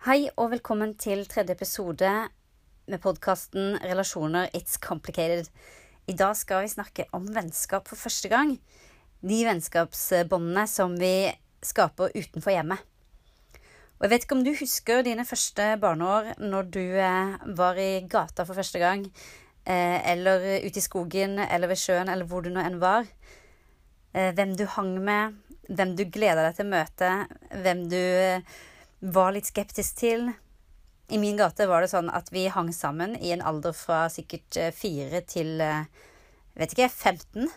Hei og velkommen til tredje episode med podkasten Relasjoner It's Complicated. I dag skal vi snakke om vennskap for første gang. De vennskapsbåndene som vi skaper utenfor hjemmet. Og jeg vet ikke om du husker dine første barneår når du eh, var i gata for første gang, eh, eller ute i skogen eller ved sjøen eller hvor du nå enn var. Eh, hvem du hang med, hvem du gleda deg til å møte, hvem du var litt skeptisk til. I min gate var det sånn at vi hang sammen i en alder fra sikkert fire til vet ikke, 15.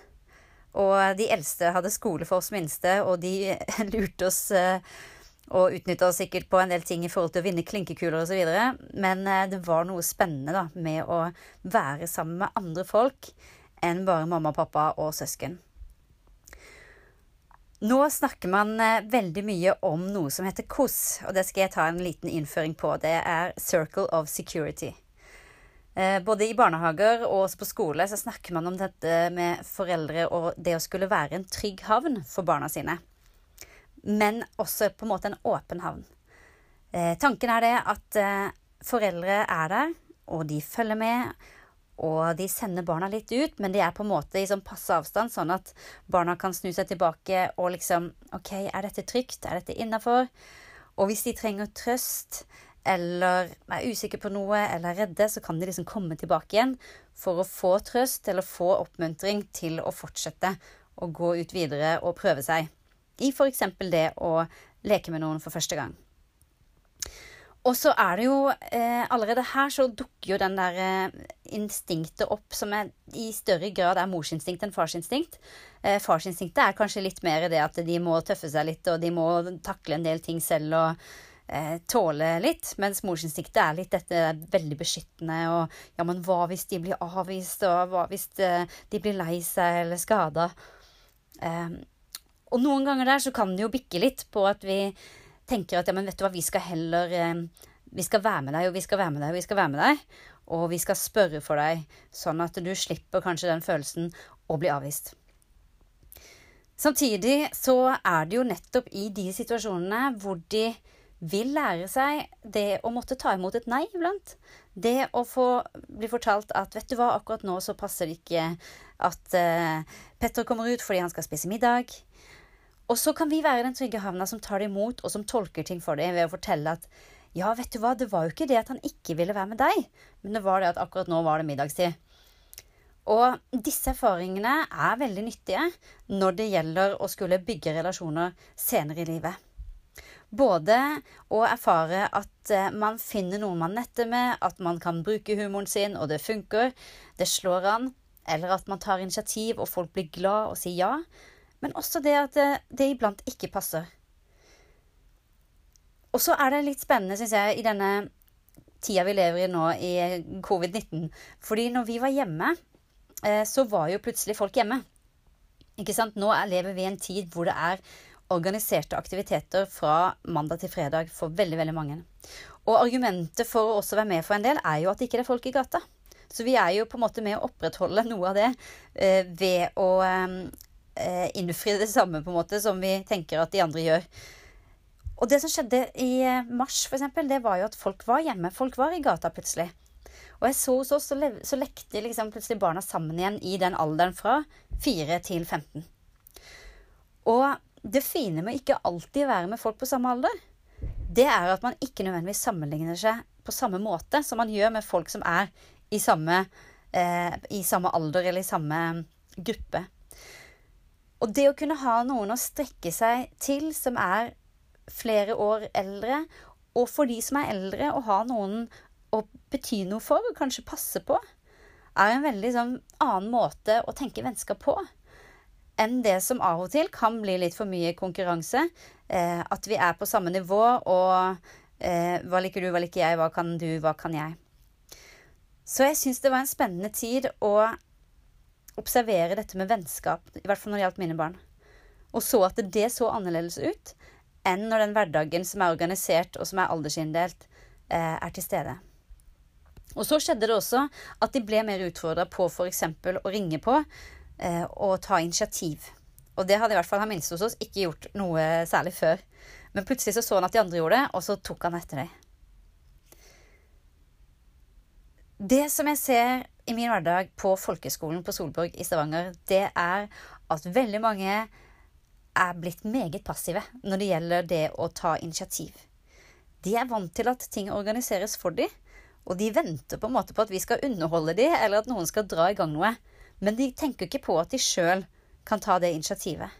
Og de eldste hadde skole for oss minste, og de lurte oss og utnytta oss sikkert på en del ting i forhold til å vinne klinkekuler osv. Men det var noe spennende da, med å være sammen med andre folk enn bare mamma, pappa og søsken. Nå snakker man veldig mye om noe som heter KOS, og det skal jeg ta en liten innføring på. Det er Circle of Security. Både i barnehager og på skole så snakker man om dette med foreldre og det å skulle være en trygg havn for barna sine. Men også på en måte en åpen havn. Eh, tanken er det at eh, foreldre er der, og de følger med. Og de sender barna litt ut, men de er på en måte i sånn passe avstand, sånn at barna kan snu seg tilbake og liksom OK, er dette trygt? Er dette innafor? Og hvis de trenger trøst, eller er usikre på noe eller er redde, så kan de liksom komme tilbake igjen for å få trøst eller få oppmuntring til å fortsette å gå ut videre og prøve seg. I f.eks. det å leke med noen for første gang. Og så er det jo eh, Allerede her så dukker jo den der eh, instinktet opp som er, i større grad er morsinstinkt enn farsinstinkt. Eh, farsinstinktet er kanskje litt mer det at de må tøffe seg litt, og de må takle en del ting selv og eh, tåle litt. Mens morsinstinktet er litt dette veldig beskyttende og ja, men hva hvis de blir avvist, og hva hvis de blir lei seg eller skada? Eh, og noen ganger der så kan det jo bikke litt på at vi tenker at ja, men vet du hva, vi skal heller eh, Vi skal være med deg, og vi skal være med deg, og vi skal være med deg. Og vi skal spørre for deg, sånn at du slipper kanskje den følelsen å bli avvist. Samtidig så er det jo nettopp i de situasjonene hvor de vil lære seg det å måtte ta imot et nei iblant. Det å få bli fortalt at vet du hva, akkurat nå så passer det ikke at uh, Petter kommer ut fordi han skal spise middag. Og så kan vi være den trygge havna som tar det imot, og som tolker ting for dem ved å fortelle at ja, vet du hva, det var jo ikke det at han ikke ville være med deg, men det var det at akkurat nå var det middagstid. Og disse erfaringene er veldig nyttige når det gjelder å skulle bygge relasjoner senere i livet. Både å erfare at eh, man finner noen man netter med, at man kan bruke humoren sin, og det funker, det slår an, eller at man tar initiativ og folk blir glad og sier ja, men også det at det, det iblant ikke passer. Og så er det litt spennende, syns jeg, i denne tida vi lever i nå, i covid-19. Fordi når vi var hjemme, eh, så var jo plutselig folk hjemme. Ikke sant? Nå lever vi i en tid hvor det er organiserte aktiviteter fra mandag til fredag for veldig, veldig mange. Og argumentet for å også være med for en del er jo at det ikke er folk i gata. Så vi er jo på en måte med å opprettholde noe av det eh, ved å eh, eh, innfri det samme på en måte som vi tenker at de andre gjør. Og det som skjedde i eh, mars, for eksempel, det var jo at folk var hjemme. Folk var i gata plutselig. Og jeg så hos oss, så, så lekte liksom plutselig barna sammen igjen i den alderen fra 4 til 15. Og det fine med ikke alltid være med folk på samme alder, det er at man ikke nødvendigvis sammenligner seg på samme måte som man gjør med folk som er i samme, eh, i samme alder eller i samme gruppe. Og det å kunne ha noen å strekke seg til som er flere år eldre, og for de som er eldre, å ha noen å bety noe for og kanskje passe på, er en veldig sånn, annen måte å tenke vennskap på enn det som av og til kan bli litt for mye konkurranse. Eh, at vi er på samme nivå, og eh, hva liker du, hva liker jeg, hva kan du, hva kan jeg? Så jeg syns det var en spennende tid å observere dette med vennskap, i hvert fall når det gjaldt mine barn, og så at det så annerledes ut enn når den hverdagen som er organisert og som er aldersinndelt, eh, er til stede. Og så skjedde det også at de ble mer utfordra på f.eks. å ringe på eh, og ta initiativ. Og det hadde i hvert fall han minste hos oss ikke gjort noe særlig før. Men plutselig så, så han at de andre gjorde det, og så tok han etter dem. Det som jeg ser min hverdag på folkeskolen på Solborg i Stavanger, det er at veldig mange er blitt meget passive når det gjelder det å ta initiativ. De er vant til at ting organiseres for dem, og de venter på en måte på at vi skal underholde dem, eller at noen skal dra i gang noe. Men de tenker ikke på at de sjøl kan ta det initiativet.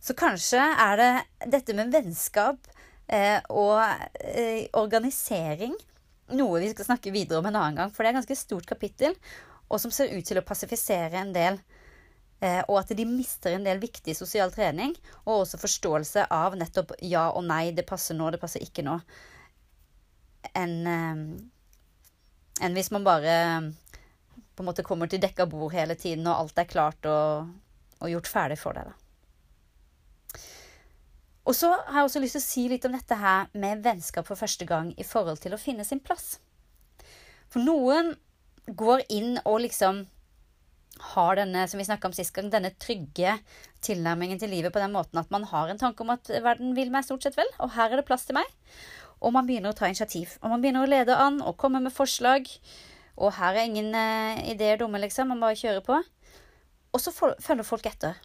Så kanskje er det dette med vennskap eh, og eh, organisering noe vi skal snakke videre om en annen gang, for det er et ganske stort kapittel, og som ser ut til å pasifisere en del. Eh, og at de mister en del viktig sosial trening, og også forståelse av nettopp ja og nei. Det passer nå, det passer ikke nå. Enn eh, en hvis man bare på en måte kommer til dekka bord hele tiden, og alt er klart og, og gjort ferdig for deg. da. Og så har jeg også lyst til å si litt om dette her med vennskap for første gang i forhold til å finne sin plass. For noen går inn og liksom har denne som vi om sist gang, denne trygge tilnærmingen til livet på den måten at man har en tanke om at verden vil meg stort sett vel, og her er det plass til meg. Og man begynner å ta initiativ. Og man begynner å lede an og komme med forslag. Og her er ingen eh, ideer dumme, liksom. Man bare kjører på. Og så følger folk etter.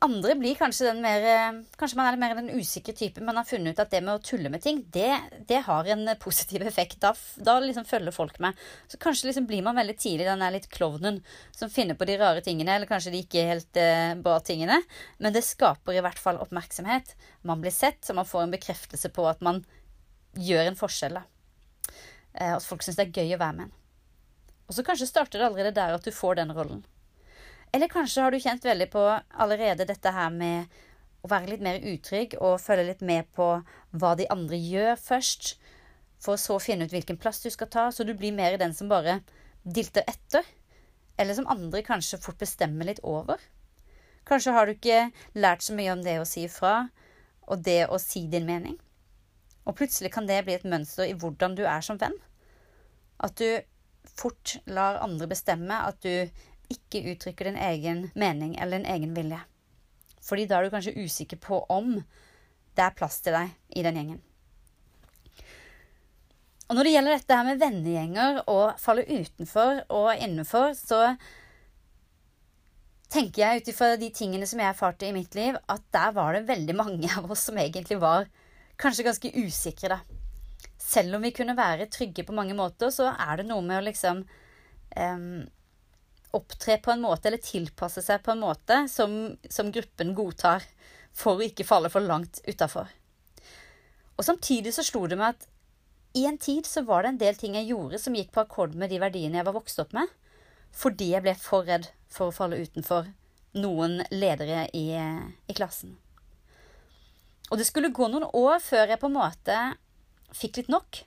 Andre blir kanskje den mer eh, Kanskje man er mer den usikre typen, men har funnet ut at det med å tulle med ting, det, det har en positiv effekt. Da, da, liksom følger folk med. Så kanskje liksom blir man veldig tidlig den der litt klovnen som finner på de rare tingene, eller kanskje de ikke helt eh, bra tingene. Men det skaper i hvert fall oppmerksomhet. Man blir sett, så man får en bekreftelse på at man gjør en forskjell. Da. Eh, at folk syns det er gøy å være med en. Og så kanskje starter det allerede der at du får den rollen. Eller kanskje har du kjent veldig på allerede dette her med å være litt mer utrygg og følge litt med på hva de andre gjør først, for så å finne ut hvilken plass du skal ta, så du blir mer den som bare dilter etter. Eller som andre kanskje fort bestemmer litt over. Kanskje har du ikke lært så mye om det å si ifra, og det å si din mening. Og plutselig kan det bli et mønster i hvordan du er som venn. At du fort lar andre bestemme, at du ikke uttrykker din egen mening eller din egen vilje. Fordi da er du kanskje usikker på om det er plass til deg i den gjengen. Og når det gjelder dette her med vennegjenger og falle utenfor og innenfor, så tenker jeg ut ifra de tingene som jeg erfarte i mitt liv, at der var det veldig mange av oss som egentlig var kanskje ganske usikre, da. Selv om vi kunne være trygge på mange måter, så er det noe med å liksom um, opptre på en måte, eller tilpasse seg på en måte som, som gruppen godtar, for å ikke falle for langt utafor. Og samtidig så slo det meg at i en tid så var det en del ting jeg gjorde som gikk på akkord med de verdiene jeg var vokst opp med, fordi jeg ble for redd for å falle utenfor noen ledere i, i klassen. Og det skulle gå noen år før jeg på en måte fikk litt nok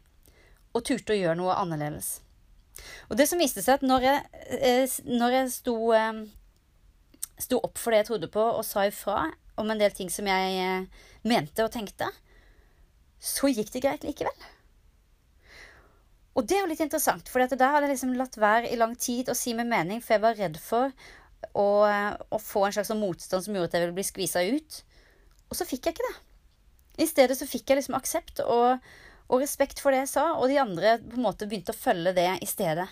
og turte å gjøre noe annerledes. Og det som viste seg at når jeg, eh, når jeg sto, eh, sto, opp for det jeg trodde på, og sa ifra om en del ting som jeg eh, mente og tenkte, så gikk det greit likevel. Og det er jo litt interessant, for der hadde jeg liksom latt være i lang tid å si min mening, for jeg var redd for å, å få en slags sånn motstand som gjorde at jeg ville bli skvisa ut. Og så fikk jeg ikke det. I stedet så fikk jeg liksom aksept og, og respekt for det jeg sa, og de andre på en måte begynte å følge det i stedet.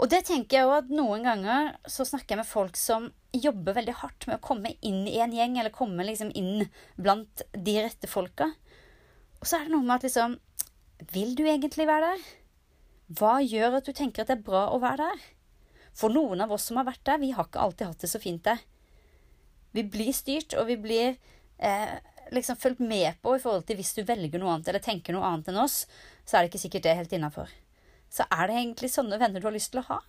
Og det tenker jeg òg at noen ganger så snakker jeg med folk som jobber veldig hardt med å komme inn i en gjeng, eller komme liksom inn blant de rette folka. Og så er det noe med at liksom Vil du egentlig være der? Hva gjør at du tenker at det er bra å være der? For noen av oss som har vært der, vi har ikke alltid hatt det så fint der. Vi blir styrt, og vi blir eh, liksom fulgt med på i forhold til hvis du velger noe annet eller tenker noe annet enn oss, så er det ikke sikkert det er helt innafor. Så er det egentlig sånne venner du har lyst til å ha?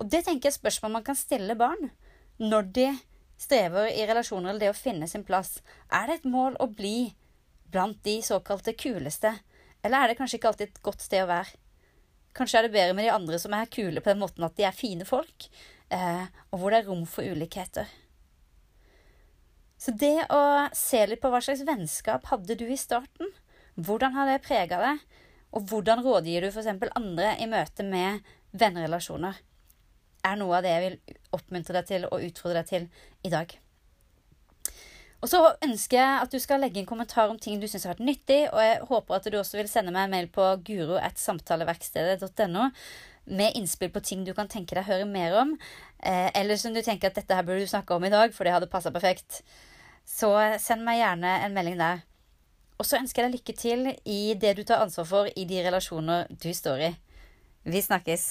Og det tenker jeg er spørsmål man kan stille barn når de strever i relasjoner eller det å finne sin plass. Er det et mål å bli blant de såkalte kuleste, eller er det kanskje ikke alltid et godt sted å være? Kanskje er det bedre med de andre som er kule på den måten at de er fine folk, eh, og hvor det er rom for ulikheter. Så det å se litt på hva slags vennskap hadde du i starten, hvordan har det prega deg, og hvordan rådgir du f.eks. andre i møte med vennerelasjoner, er noe av det jeg vil oppmuntre deg til og utfordre deg til i dag. Og så ønsker jeg at du skal legge en kommentar om ting du syns har vært nyttig, og jeg håper at du også vil sende meg en mail på guro.samtaleverkstedet.no med innspill på ting du kan tenke deg å høre mer om, eh, eller som du tenker at dette her burde du snakke om i dag, for det hadde passa perfekt. Så send meg gjerne en melding der. Og så ønsker jeg deg lykke til i det du tar ansvar for i de relasjoner du står i. Vi snakkes.